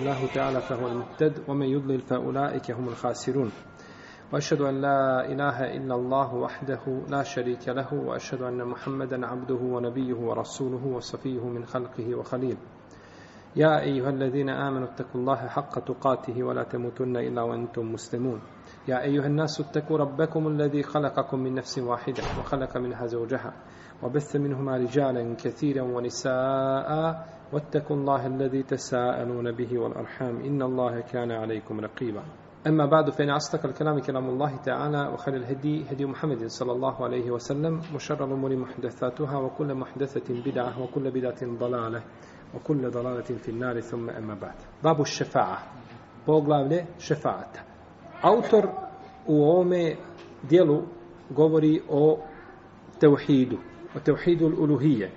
الله تعالى فهو المهتد ومن يضلل فأولئك هم الخاسرون. وأشهد أن لا إله إلا الله وحده لا شريك له وأشهد أن محمدا عبده ونبيه ورسوله وصفيه من خلقه وخليل. يا أيها الذين آمنوا اتقوا الله حق تقاته ولا تموتن إلا وأنتم مسلمون. يا أيها الناس اتقوا ربكم الذي خلقكم من نفس واحدة وخلق منها زوجها وبث منهما رجالا كثيرا ونساء واتقوا الله الذي تساءلون به والأرحام. إن الله كان عليكم رقيبا. أما بعد فإن أصدق الكلام كلام الله تعالى وخير الهدي هدي محمد صلى الله عليه وسلم وشر الأمور محدثاتها وكل محدثة بدعة وكل بدعة ضلالة وكل ضلالة في النار. ثم أما بعد. باب الشفاعة. poglavlje šefaata. Autor u ovome dijelu govori o teuhidu, o teuhidu uluhije?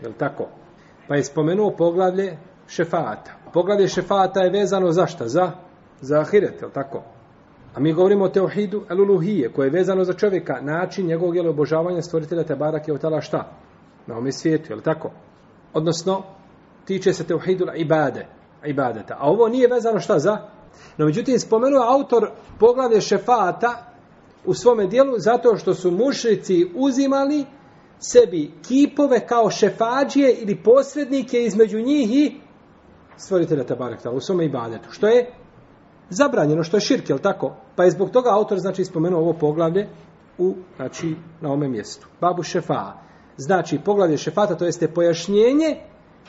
Pa je spomenuo poglavlje šefata. Poglavlje šefata je vezano za šta? Za, za ahiret, je tako? A mi govorimo o teohidu eluluhije, koje je vezano za čovjeka, način njegovog jelo obožavanja stvoritelja te barake od tala šta? Na ovome svijetu, je li tako? Odnosno, tiče se teohidu ibade, ibadeta. A ovo nije vezano šta za? No, međutim, spomenuo autor poglavlje šefata u svome dijelu zato što su mušrici uzimali sebi kipove kao šefađije ili posrednike između njih i stvoritelja Tabarak u svome ibadetu. Što je zabranjeno, što je širk, je tako? Pa je zbog toga autor znači spomenuo ovo poglavlje u, znači, na ome mjestu. Babu šefa. Znači, poglavlje šefata, to jeste pojašnjenje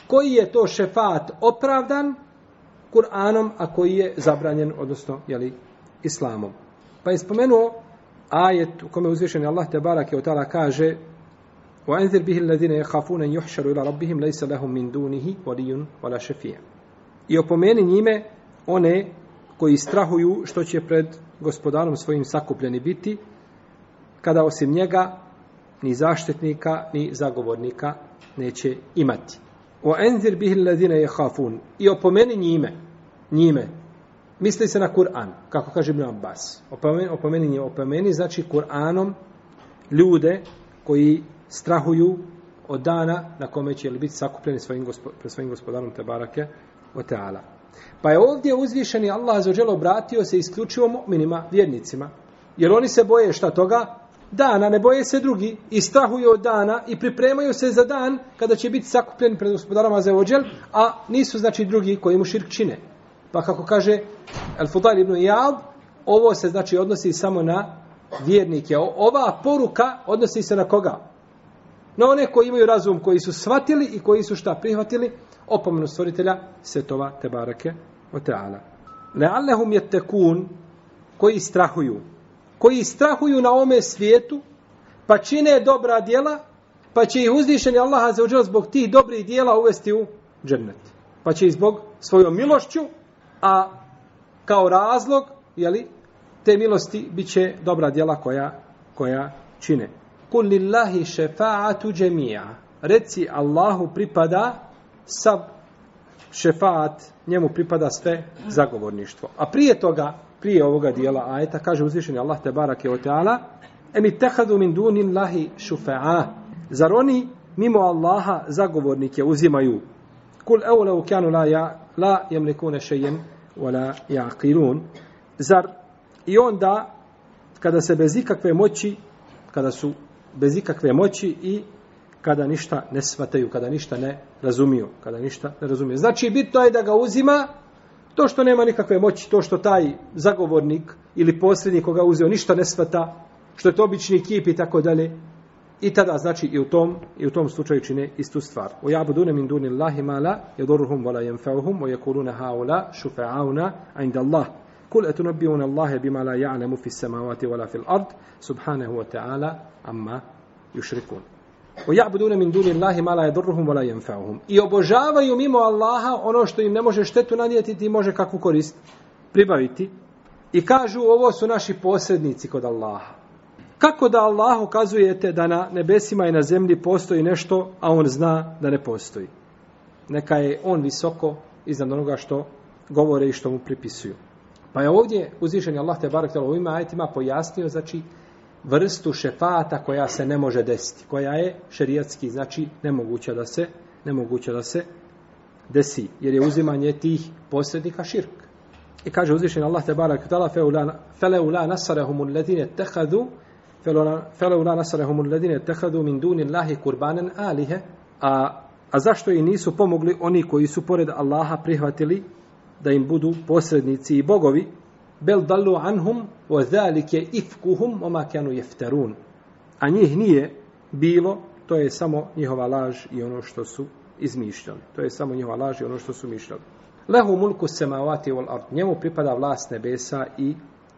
koji je to šefat opravdan Kur'anom, a koji je zabranjen, odnosno, jeli, islamom. Pa je spomenuo ajet u kome uzvišen Allah te barake od tala kaže وَأَنذِرْ بِهِ الَّذِينَ يَخَافُونَ يُحْشَرُوا إِلَى رَبِّهِمْ لَيْسَ لَهُمْ مِنْ دُونِهِ وَلِيٌّ وَلَا شَفِيًّا I opomeni njime one koji strahuju što će pred gospodarom svojim sakupljeni biti, kada osim njega ni zaštitnika, ni zagovornika neće imati. وَأَنذِرْ بِهِ الَّذِينَ يَخَافُونَ I opomeni njime, njime, misli se na Kur'an, kako kaže Ibn Abbas. Opomeni, opomeni njime, opomeni znači Kur'anom ljude koji strahuju od dana na kome će li biti sakupljeni svojim gospo, pred svojim gospodarom Tebarake o Teala. Pa je ovdje uzvišeni Allah za želo obratio se isključivo mu'minima, vjernicima. Jer oni se boje šta toga? Dana, ne boje se drugi i strahuju od dana i pripremaju se za dan kada će biti sakupljeni pred gospodarom Azeođel, a nisu znači drugi koji mu širk čine. Pa kako kaže Al-Fudail ibn Iyad, ovo se znači odnosi samo na vjernike. Ova poruka odnosi se na koga? Na one koji imaju razum, koji su shvatili i koji su šta prihvatili, opomenu stvoritelja Svetova Tebarake o Teala. Leallehum je tekun koji strahuju. Koji strahuju na ome svijetu, pa čine dobra djela, pa će ih uzvišeni Allah za zbog tih dobrih djela uvesti u džennet. Pa će ih zbog svojom milošću, a kao razlog, jeli, te milosti bit će dobra djela koja, koja čine. Kul lillahi šefa'atu džemija. Reci Allahu pripada sav šefaat, njemu pripada sve zagovorništvo. A prije toga, prije ovoga dijela ajeta, kaže uzvišeni Allah te barake o teala, emi tehadu min dunin lahi šufa'a. Zar oni mimo Allaha zagovornike uzimaju? Kul eule u kjanu la, ja, la jemlikune šejen wala jaqilun. Zar i onda kada se bez ikakve moći, kada su bez ikakve moći i kada ništa ne svataju, kada ništa ne razumiju, kada ništa ne razumiju. Znači, bitno je da ga uzima to što nema nikakve moći, to što taj zagovornik ili posrednik koga uzeo ništa ne svata, što je to obični kip i tako dalje. I tada, znači, i u tom, i u tom slučaju čine istu stvar. O jabudune min duni Allahi mala, wa la jenfeuhum, o jekulune haula, shufa'auna inda Allah. Kul etunabijun Allahe bima la ja'lemu fi samavati wala fil ard, subhanahu wa ta'ala, amma yushrikun. O ja'budune min duni Allahi ma la yadurruhum wala yanfa'uhum. I obožavaju mimo Allaha ono što im ne može štetu nanijeti ti može kakvu korist pribaviti. I kažu ovo su naši posrednici kod Allaha. Kako da Allah ukazujete da na nebesima i na zemlji postoji nešto, a on zna da ne postoji? Neka je on visoko iznad onoga što govore i što mu pripisuju. Pa je ovdje uzvišen Allah te barek u ovim ajetima pojasnio, znači, vrstu šefata koja se ne može desiti, koja je šerijatski, znači, nemoguća da se, nemoguća da se desi, jer je uzimanje tih posrednika širk. I kaže uzvišen Allah te barek tala feleula nasarehum alladine tehadu feleula nasarehum alladine tehadu min duni Allahi kurbanen alihe a, a zašto i nisu pomogli oni koji su pored Allaha prihvatili da im budu posrednici i bogovi bel dallu anhum wa zalike ifkuhum oma kanu jefterun a njih nije bilo to je samo njihova laž i ono što su izmišljali. To je samo njihova laž i ono što su mišljali. Lehu mulku semavati wal ard. Njemu pripada vlast nebesa i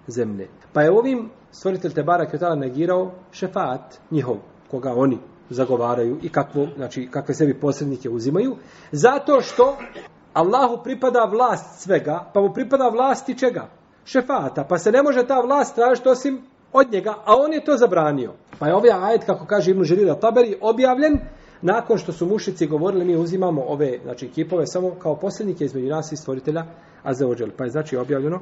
zemlje. Pa je ovim stvoritelj Tebara Kvetala negirao šefat njihov, koga oni zagovaraju i kakvo, znači, kakve sebi posrednike uzimaju, zato što Allahu pripada vlast svega, pa mu pripada vlast i čega? Šefata, pa se ne može ta vlast tražiti osim od njega, a on je to zabranio. Pa je ovaj ajet, kako kaže Ibn Žirira Taberi, objavljen nakon što su mušici govorili, mi uzimamo ove znači, kipove samo kao posljednike između nas i stvoritelja Azeođel. Pa je znači objavljeno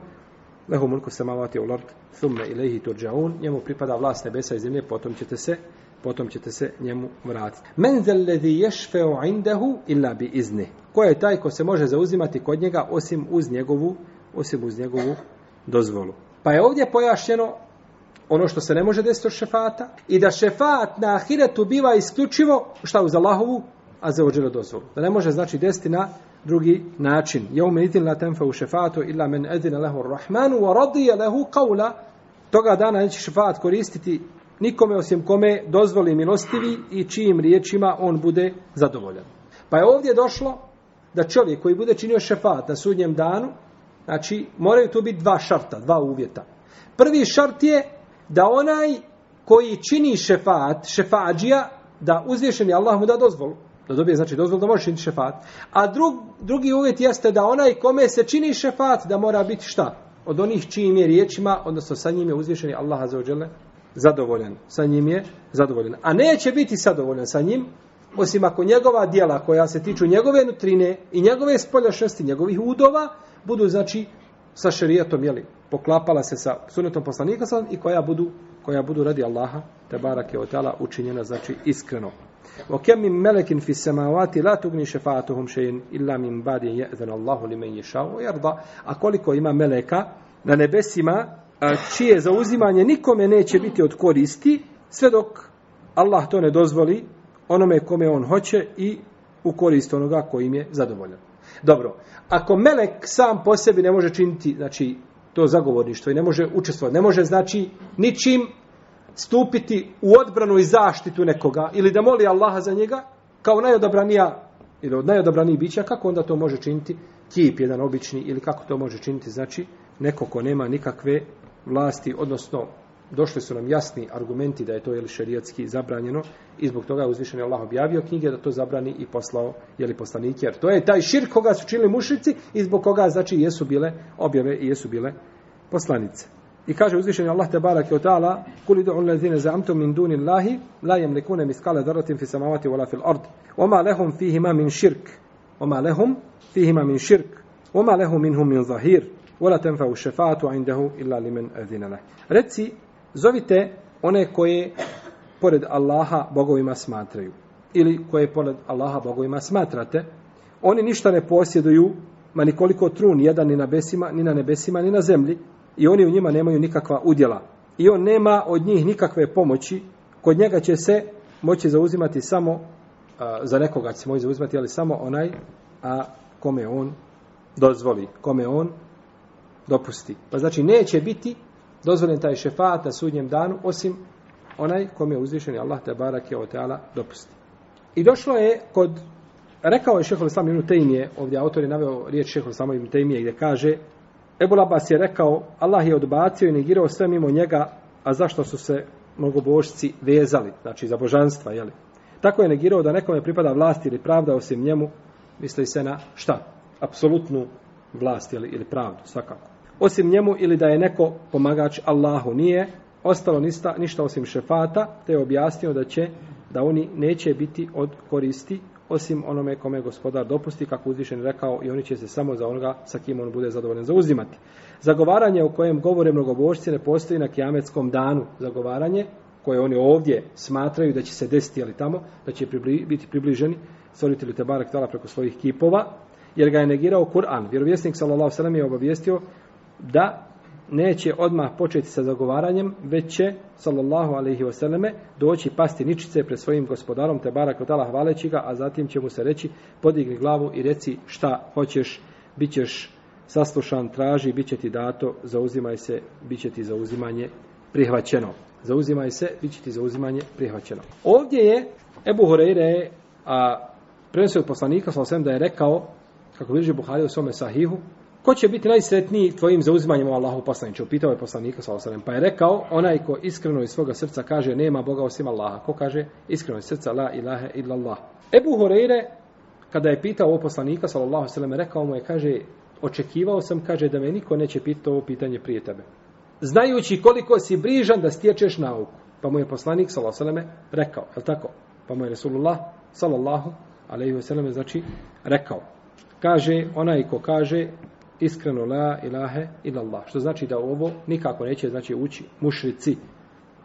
Lehu mulku samavati u lord thumme ilaihi turđaun njemu pripada vlast nebesa i zemlje potom ćete se potom ćete se njemu vratiti. Men zellezi ješfeo indehu illa bi izni. Ko je taj ko se može zauzimati kod njega osim uz njegovu osim uz njegovu dozvolu. Pa je ovdje pojašnjeno ono što se ne može desiti od šefata i da šefat na ahiretu biva isključivo šta uz Allahovu a za ođelo dozvolu. Da ne može znači desiti na drugi način. Ja umenitim la tenfa u šefatu illa men edine lehu rahmanu wa radije lehu qawla toga dana neće šefat koristiti nikome osim kome dozvoli milostivi i čijim riječima on bude zadovoljan. Pa je ovdje došlo da čovjek koji bude činio šefat na sudnjem danu, znači moraju tu biti dva šarta, dva uvjeta. Prvi šart je da onaj koji čini šefat, šefađija, da uzvišeni Allah mu da dozvolu. Da dobije, znači, dozvolu da može činiti šefat. A drug, drugi uvjet jeste da onaj kome se čini šefat, da mora biti šta? Od onih čijim je riječima, odnosno sa njim je uzvišeni Allah za ođele, zadovoljan. Sa njim je zadovoljan. A neće biti zadovoljan sa njim, osim ako njegova dijela koja se tiču njegove nutrine i njegove spoljašnosti, njegovih udova, budu, znači, sa šerijetom, jeli, poklapala se sa sunetom poslanika sam i koja budu koja budu radi Allaha te barake od tala učinjena znači iskreno wa kam min malakin fi samawati la tugni shafa'atuhum shay'in illa min ba'di ya'zana Allahu liman yasha'u wa yarda a koliko ima meleka na nebesima a, čije zauzimanje nikome neće biti od koristi sve dok Allah to ne dozvoli onome kome on hoće i u korist onoga kojim je zadovoljan. Dobro, ako melek sam po sebi ne može činiti, znači, to zagovorništvo i ne može učestvovati, ne može znači ničim stupiti u odbranu i zaštitu nekoga ili da moli Allaha za njega kao najodabranija ili od najodabranijih bića, kako onda to može činiti kip jedan obični ili kako to može činiti znači neko ko nema nikakve vlasti, odnosno došli su nam jasni argumenti da je to jeli šerijatski zabranjeno i zbog toga je uzvišen Allah objavio knjige da to zabrani i poslao jeli poslanike. Jer to je taj širk koga su činili mušici i zbog koga znači jesu bile objave i jesu bile poslanice. I kaže uzvišeni Allah te barake od ta'ala Kuli du'u lezine za'amtu min duni Allahi la jemlikune miskale daratim fi samavati wala fil ard Oma lehum fihima min širk Oma lehum fihima min širk Oma lehum minhum min zahir Wala tenfa u šefatu indahu illa limen edine Reci Zovite one koje pored Allaha bogovima smatraju. Ili koje pored Allaha bogovima smatrate. Oni ništa ne posjeduju, ma nikoliko trun, jedan ni na besima, ni na nebesima, ni na zemlji. I oni u njima nemaju nikakva udjela. I on nema od njih nikakve pomoći. Kod njega će se moći zauzimati samo, a, za nekoga će se moći zauzimati, ali samo onaj a kome on dozvoli, kome on dopusti. Pa znači neće biti dozvoljen taj šefat na sudnjem danu, osim onaj kom je uzvišen Allah te barak je oteala dopusti. I došlo je kod, rekao je šehol Islam Ibn Tejmije, ovdje autor je naveo riječ šehol Islam Ibn Tejmije gdje kaže, Ebu Labas je rekao, Allah je odbacio i negirao sve mimo njega, a zašto su se mnogobožci vezali, znači za božanstva, jeli? Tako je negirao da nekome pripada vlast ili pravda osim njemu, misli se na šta? Apsolutnu vlast ili, ili pravdu, svakako osim njemu ili da je neko pomagač Allahu nije ostalo ništa, ništa osim šefata te je objasnio da će da oni neće biti od koristi osim onome kome gospodar dopusti kako uzvišen rekao i oni će se samo za onoga sa kim on bude zadovoljan zauzimati. Zagovaranje o kojem govore mnogobožci ne postoji na kijametskom danu. Zagovaranje koje oni ovdje smatraju da će se desiti ali tamo, da će pribli, biti približeni stvoritelju Tebarak Tala preko svojih kipova, jer ga je negirao Kur'an. Vjerovjesnik sallallahu sallam je obavijestio da neće odmah početi sa zagovaranjem, već će, sallallahu alaihi wasallame, doći pasti ničice pred svojim gospodarom, te barak od hvaleći ga, a zatim će mu se reći, podigni glavu i reci šta hoćeš, bit ćeš saslušan, traži, bit će ti dato, zauzimaj se, bit će ti zauzimanje prihvaćeno. Zauzimaj se, bit će ti zauzimanje prihvaćeno. Ovdje je Ebu Horeire, a prenosio od poslanika, sallallahu da je rekao, kako bilježi Buhari u svome sahihu, ko će biti najsretniji tvojim zauzimanjem Allahu poslaniče? Upitao je poslanika sallallahu Pa je rekao, onaj ko iskreno iz svoga srca kaže nema Boga osim Allaha. Ko kaže iskreno iz srca la ilaha illallah. Ebu Horeire, kada je pitao ovo poslanika sallallahu alejhi ve sellem rekao mu je kaže očekivao sam kaže da me niko neće pitati ovo pitanje prije tebe. Znajući koliko si brižan da stječeš nauku. Pa mu je poslanik sallallahu alejhi ve sellem rekao, je tako? Pa mu je Resulullah sallallahu alejhi ve sellem znači rekao. Kaže onaj ko kaže iskreno la ilahe illallah. Što znači da ovo nikako neće znači ući mušrici.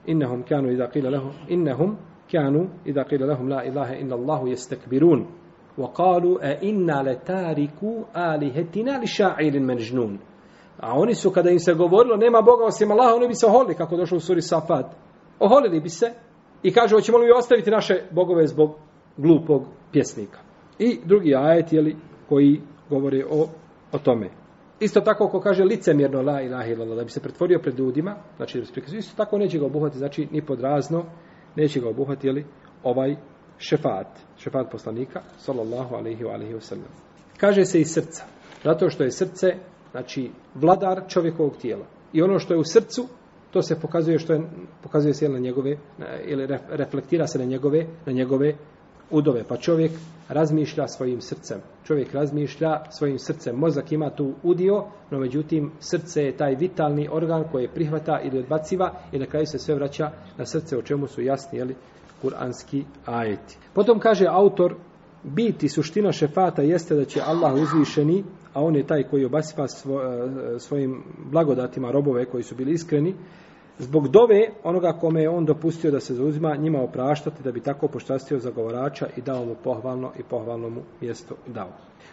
Innahum kanu idha qila lahum innahum kanu idha qila lahum la ilaha illallah yastakbirun. Wa qalu a inna latariku alihatina li sha'irin majnun. A oni su kada im se govorilo nema Boga osim Allaha, oni bi se oholili kako došlo u suri Safat. Oholili bi se i kaže hoćemo li ostaviti naše bogove zbog glupog pjesnika. I drugi ajet je li koji govori o o tome. Isto tako ko kaže licemjerno la ilaha illallah da bi se pretvorio pred ljudima, znači da bi se prikazio, isto tako neće ga obuhvati, znači ni podrazno neće ga obuhvati jeli, ovaj šefat, šefat poslanika sallallahu alejhi ve alihi wasallam. Kaže se iz srca, zato što je srce znači vladar čovjekovog tijela. I ono što je u srcu to se pokazuje što je pokazuje se na njegove ili reflektira se na njegove na njegove udove. Pa čovjek razmišlja svojim srcem. Čovjek razmišlja svojim srcem. Mozak ima tu udio, no međutim srce je taj vitalni organ koji prihvata ili odbaciva i na kraju se sve vraća na srce o čemu su jasni jeli, kuranski ajeti. Potom kaže autor, biti suština šefata jeste da će Allah uzvišeni, a on je taj koji obasipa svo, e, svojim blagodatima robove koji su bili iskreni, zbog dove onoga kome je on dopustio da se zauzima njima opraštati da bi tako poštastio zagovarača i dao mu pohvalno i pohvalno mu mjesto dao.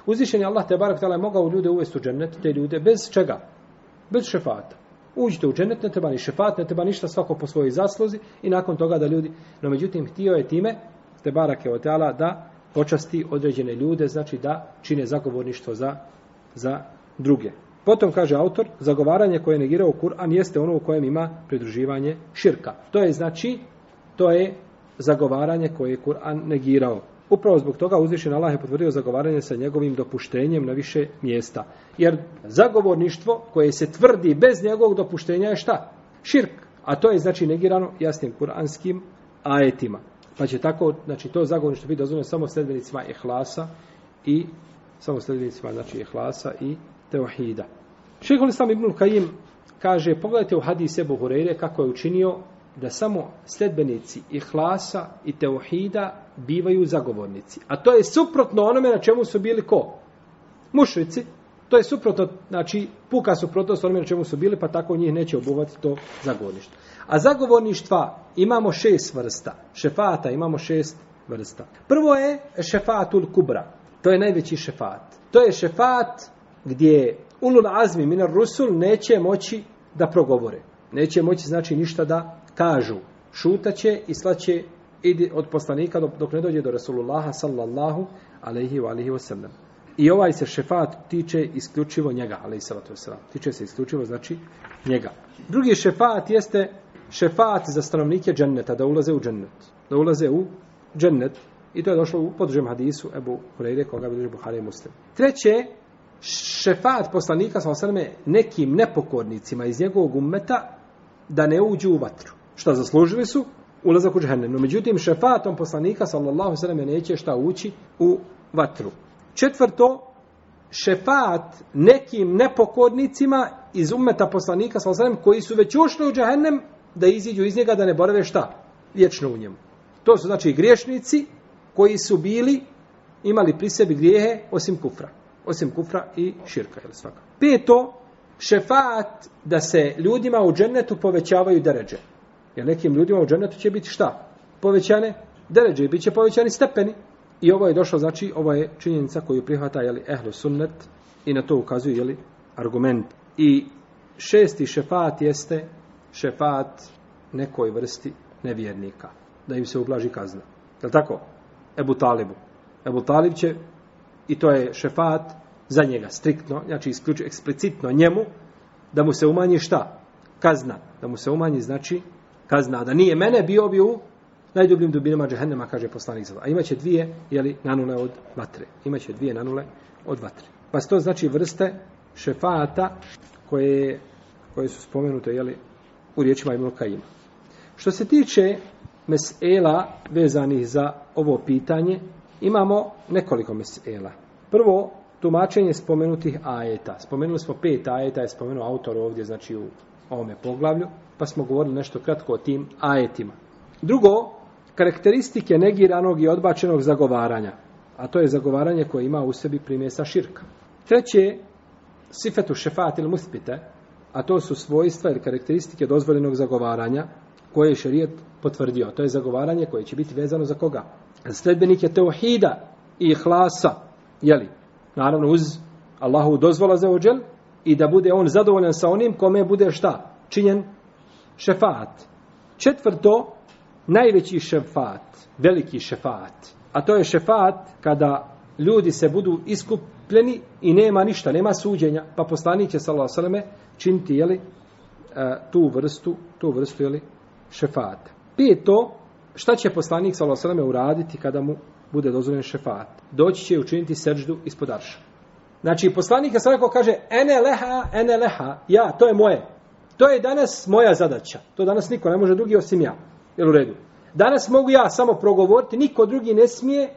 Uzvišen je Allah te barak tala mogao ljude uvesti u džennet, te ljude bez čega? Bez šefata. Uđite u džennet, ne treba ni šefat, ne treba ništa svako po svojoj zasluzi i nakon toga da ljudi, no međutim htio je time te barak je otala da počasti određene ljude, znači da čine zagovorništvo za, za druge. Potom kaže autor, zagovaranje koje je negirao Kur'an jeste ono u kojem ima pridruživanje širka. To je znači, to je zagovaranje koje je Kur'an negirao. Upravo zbog toga uzvišen Allah je potvrdio zagovaranje sa njegovim dopuštenjem na više mjesta. Jer zagovorništvo koje se tvrdi bez njegovog dopuštenja je šta? Širk. A to je znači negirano jasnim kuranskim ajetima. Pa će tako, znači to zagovorništvo biti dozvoljeno samo sljedbenicima ihlasa i samo sljedbenicima znači ihlasa i teohida. Šehol Islam ibn Kajim kaže, pogledajte u hadise Ebu Hureyre kako je učinio da samo sledbenici ihlasa i teuhida bivaju zagovornici. A to je suprotno onome na čemu su bili ko? Mušrici. To je suprotno, znači, puka suprotnost onome na čemu su bili, pa tako njih neće obuhvatiti to zagovorništvo. A zagovorništva imamo šest vrsta. Šefata imamo šest vrsta. Prvo je šefatul kubra. To je najveći šefat. To je šefat gdje ulul azmi minar rusul neće moći da progovore. Neće moći znači ništa da kažu. Šutaće i slaće idi od poslanika dok ne dođe do Rasulullaha sallallahu alaihi wa alihi wasallam. I ovaj se šefat tiče isključivo njega, alaihi salatu wasallam. Tiče se isključivo znači njega. Drugi šefat jeste šefat za stanovnike dženneta, da ulaze u džennet. Da ulaze u džennet. I to je došlo u podržem hadisu Ebu Hureyre, koga bi Buhari muslim. Treće, šefat poslanika sa osrme nekim nepokornicima iz njegovog ummeta da ne uđu u vatru. Šta zaslužili su? Ulazak u džahennem. No, međutim, šefatom poslanika sallallahu sallam neće šta ući u vatru. Četvrto, šefat nekim nepokornicima iz ummeta poslanika sallallahu sallam koji su već ušli u džahennem da iziđu iz njega da ne borave šta? Vječno u njemu. To su znači griješnici koji su bili imali pri sebi grijehe osim kufra osim kufra i širka, jel svaka. Peto, šefat da se ljudima u džennetu povećavaju deređe. Jer nekim ljudima u džennetu će biti šta? Povećane deređe i bit će povećani stepeni. I ovo je došlo, znači, ovo je činjenica koju prihvata, jeli, ehlu sunnet i na to ukazuje, jeli, argument. I šesti šefat jeste šefat nekoj vrsti nevjernika. Da im se ublaži kazna. Je tako? Ebu Talibu. Ebu Talib će, i to je šefat za njega, striktno, znači isključi, eksplicitno njemu, da mu se umanji šta? Kazna. Da mu se umanji, znači, kazna. Da nije mene bio bi u najdubljim dubinama džehennema, kaže poslanik sada. A imaće dvije, jeli, nanule od vatre. Imaće dvije nanule od vatre. Pa to znači vrste šefata koje, koje su spomenute, jeli, u riječima Ibn Kajima. Što se tiče mesela vezanih za ovo pitanje, imamo nekoliko mesela. Prvo, tumačenje spomenutih ajeta. Spomenuli smo pet ajeta, je spomenuo autor ovdje, znači u ovome poglavlju, pa smo govorili nešto kratko o tim ajetima. Drugo, karakteristike negiranog i odbačenog zagovaranja, a to je zagovaranje koje ima u sebi primjesa širka. Treće, sifetu šefat ili muspite, a to su svojstva ili karakteristike dozvoljenog zagovaranja koje je šerijet potvrdio. To je zagovaranje koje će biti vezano za koga? Sledbenike teuhida i hlasa, jeli? Naravno uz Allahu dozvola za ođel i da bude on zadovoljan sa onim kome bude šta? Činjen šefat. Četvrto, najveći šefat, veliki šefat, a to je šefat kada ljudi se budu iskupljeni i nema ništa, nema suđenja, pa poslanik će sallallahu alejhi činiti jeli e, tu vrstu, tu vrstu je šefat. Peto, šta će poslanik sallallahu alejhi uraditi kada mu bude dozvoljen šefat? Doći će učiniti sećdu ispod arša. Znači, poslanik je svakako kaže, ene leha, ene leha, ja, to je moje. To je danas moja zadaća. To danas niko ne može drugi osim ja. Jel u redu? Danas mogu ja samo progovoriti, niko drugi ne smije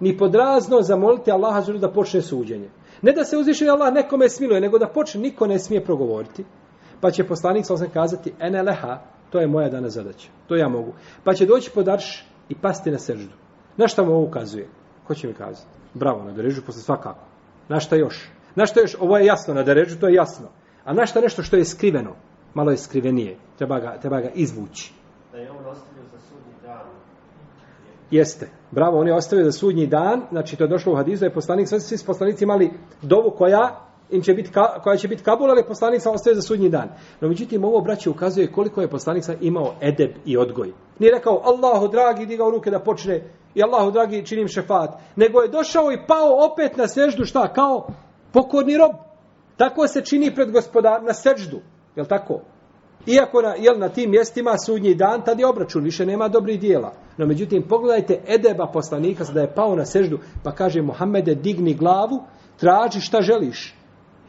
ni podrazno zamoliti Allaha zuru da počne suđenje. Ne da se uzviše Allah nekome smiluje, nego da počne, niko ne smije progovoriti. Pa će poslanik sa kazati, ene leha, to je moja dana zadaća. To ja mogu. Pa će doći podarš i pasti na seždu. Na šta mu ovo ukazuje? Ko će mi kazati? Bravo, na derežu posle svakako. Na šta još? Na šta još? Ovo je jasno, na derežu to je jasno. A na šta nešto što je skriveno? Malo je skrivenije. Treba ga, treba ga izvući. Da je on ostavio za sudnji dan. Jeste. Bravo, on je ostavio za sudnji dan. Znači, to je došlo u hadizu, je poslanik, sve svi poslanici imali dovu koja im će biti, koja će biti kabul, ali poslanik sam ostaje za sudnji dan. No, međutim, ovo braće ukazuje koliko je poslanik sam imao edeb i odgoj. Nije rekao, Allahu dragi, digao ruke da počne i Allahu dragi činim šefat. Nego je došao i pao opet na seždu, šta, kao pokorni rob. Tako se čini pred gospodar na seždu. Jel tako? Iako na, jel, na tim mjestima sudnji dan, tad je obračun, više nema dobrih dijela. No međutim, pogledajte edeba poslanika da je pao na seždu, pa kaže Mohamede, digni glavu, traži šta želiš.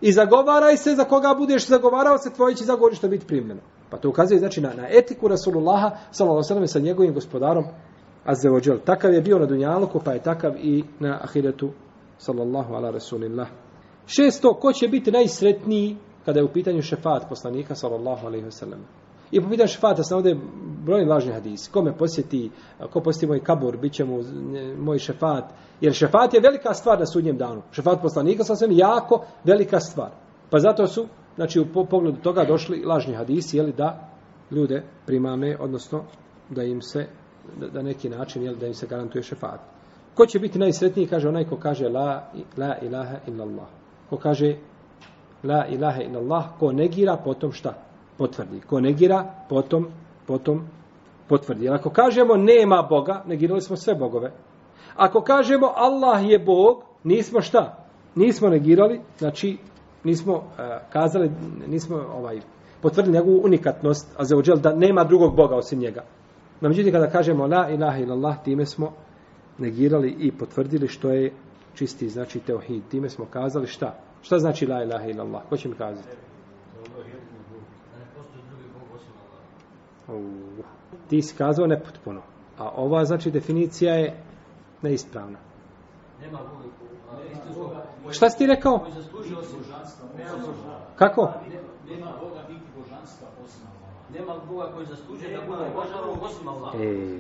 I zagovaraj se za koga budeš zagovarao se, tvoje će zagovorište biti primljeno. Pa to ukazuje znači na, na etiku Rasulullaha sallallahu sa njegovim gospodarom Azzeođel. Takav je bio na Dunjaluku, pa je takav i na Ahiretu sallallahu ala rasulillah. Šesto, ko će biti najsretniji kada je u pitanju šefat poslanika sallallahu alaihi wasallam. I po pitanju šefata sam ovdje brojni lažni hadisi. Ko me posjeti, ko posjeti moj kabur, bit će mu moj šefat. Jer šefat je velika stvar na sudnjem danu. Šefat poslanika sam jako velika stvar. Pa zato su, znači u pogledu toga došli lažni hadisi, jeli da ljude primame, odnosno da im se, da, da neki način, jeli da im se garantuje šefat. Ko će biti najsretniji, kaže onaj ko kaže la, la ilaha illallah. Ko kaže la ilaha illallah, ko negira, potom šta? Potvrdi. Ko negira, potom, potom potvrdi. Jer ako kažemo nema Boga, negirali smo sve bogove. Ako kažemo Allah je Bog, nismo šta? Nismo negirali, znači nismo uh, kazali, nismo ovaj potvrdili njegovu unikatnost, a za da nema drugog Boga osim njega. No, međutim, kada kažemo la ilaha illallah, time smo negirali i potvrdili što je čisti, znači teohid. Time smo kazali šta? Šta znači la ilaha illallah? Ko će mi kazati? Uh, ti si kazao nepotpuno. A ova znači definicija je neispravna. Nema Boga. Šta si ti rekao? Kako? Nema Boga niti božanstva osim Nema Boga koji zaslužuje da bude božan osim Allah. E,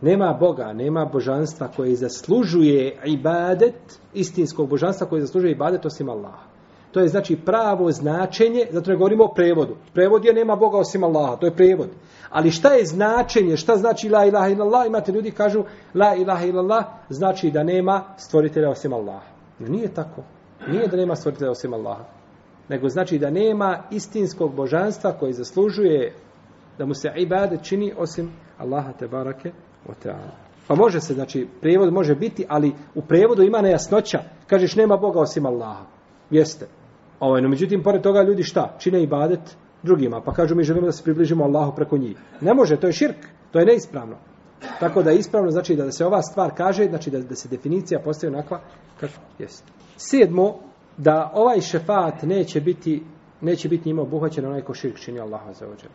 nema Boga, nema božanstva koje zaslužuje ibadet, istinskog božanstva koje zaslužuje ibadet osim Allaha. To je znači pravo značenje, zato ne govorimo o prevodu. Prevod je nema Boga osim Allaha, to je prevod. Ali šta je značenje, šta znači la ilaha illallah? Imate ljudi kažu la ilaha illallah znači da nema stvoritelja osim Allaha. No, nije tako. Nije da nema stvoritelja osim Allaha. Nego znači da nema istinskog božanstva koji zaslužuje da mu se ibadet čini osim Allaha te barake o teala. Pa može se, znači, prevod može biti, ali u prevodu ima nejasnoća. Kažeš, nema Boga osim Allaha. Jeste. Ovaj, no, međutim, pored toga ljudi šta? Čine ibadet drugima. Pa kažu, mi želimo da se približimo Allahu preko njih. Ne može, to je širk. To je neispravno. Tako da je ispravno, znači da se ova stvar kaže, znači da, da se definicija postaje onakva kako jeste. Sedmo, da ovaj šefat neće biti neće biti njima obuhvaćen onaj ko širk čini Allaha za ođe.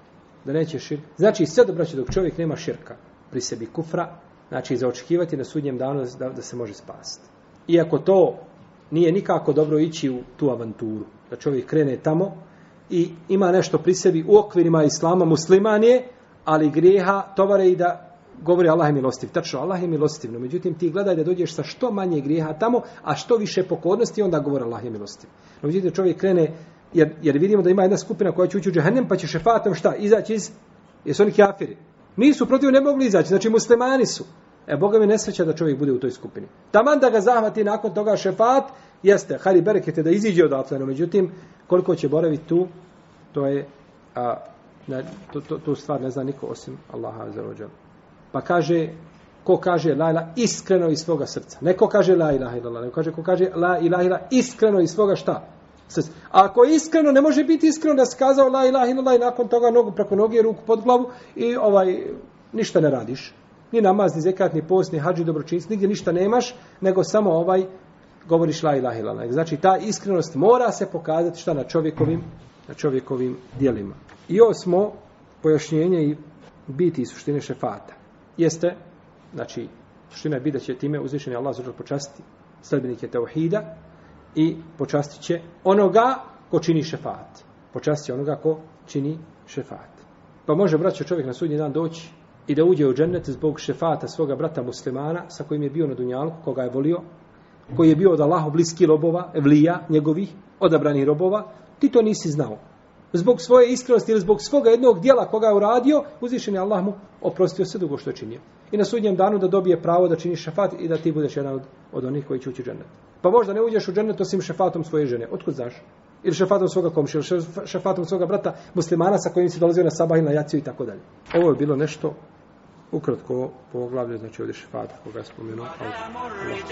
Da neće širk. Znači, sve dobro će dok čovjek nema širka pri sebi kufra, znači za očekivati na sudnjem danu da, da se može spasti. Iako to nije nikako dobro ići u tu avanturu, da čovjek krene tamo i ima nešto pri sebi u okvirima islama musliman je, ali grijeha tovare i da govori Allah je milostiv. Tačno, Allah je milostiv. No, međutim, ti gledaj da dođeš sa što manje grijeha tamo, a što više pokornosti, onda govori Allah je milostiv. No, međutim, čovjek krene, jer, jer vidimo da ima jedna skupina koja će ući u džahennem, pa će šefatom šta? Izaći iz, jesu oni kafiri. Nisu protiv ne mogli izaći, znači muslimani su. E, Boga mi nesreća da čovjek bude u toj skupini. Taman da ga zahvati nakon toga šefat, jeste, hajde berekete da iziđe odatle, no međutim, koliko će boraviti tu, to je, a, ne, to, to, to stvar ne zna niko osim Allaha za rođan. Pa kaže, ko kaže la ilaha iskreno iz svoga srca. Neko kaže la ilaha illallah, neko kaže ko kaže la ilaha illallah iskreno iz svoga šta? Srca. A ako iskreno, ne može biti iskreno da se kazao la ilaha illallah i nakon toga nogu preko noge, ruku pod glavu i ovaj, ništa ne radiš. Ni namaz, ni zekat, ni post, ni hađi, dobročinst, nigdje ništa nemaš, nego samo ovaj govoriš la ilaha illallah. Znači, ta iskrenost mora se pokazati šta na čovjekovim, na čovjekovim dijelima. I osmo, pojašnjenje i biti i suštine šefata jeste, znači, suština je da će time uzvišeni Allah zađer počasti sledbenike Tauhida i počastit će onoga ko čini šefat. Počastit će onoga ko čini šefat. Pa može braćo čovjek na sudnji dan doći i da uđe u džennet zbog šefata svoga brata muslimana sa kojim je bio na dunjalku, koga je volio, koji je bio od Allahu bliski robova, evlija njegovih, odabranih robova, ti to nisi znao zbog svoje iskrenosti ili zbog svoga jednog dijela koga je uradio, uzvišen je Allah mu oprostio sve dugo što je činio. I na sudnjem danu da dobije pravo da čini šafat i da ti budeš jedan od, od onih koji će ući u džennet. Pa možda ne uđeš u džennet osim šafatom svoje žene. Otkud znaš? Ili šafatom svoga komša, ili šafatom svoga brata muslimana sa kojim si dolazio na sabah i na jaciju i tako dalje. Ovo je bilo nešto ukratko poglavlje, znači ovdje šefat koga je spomenuo.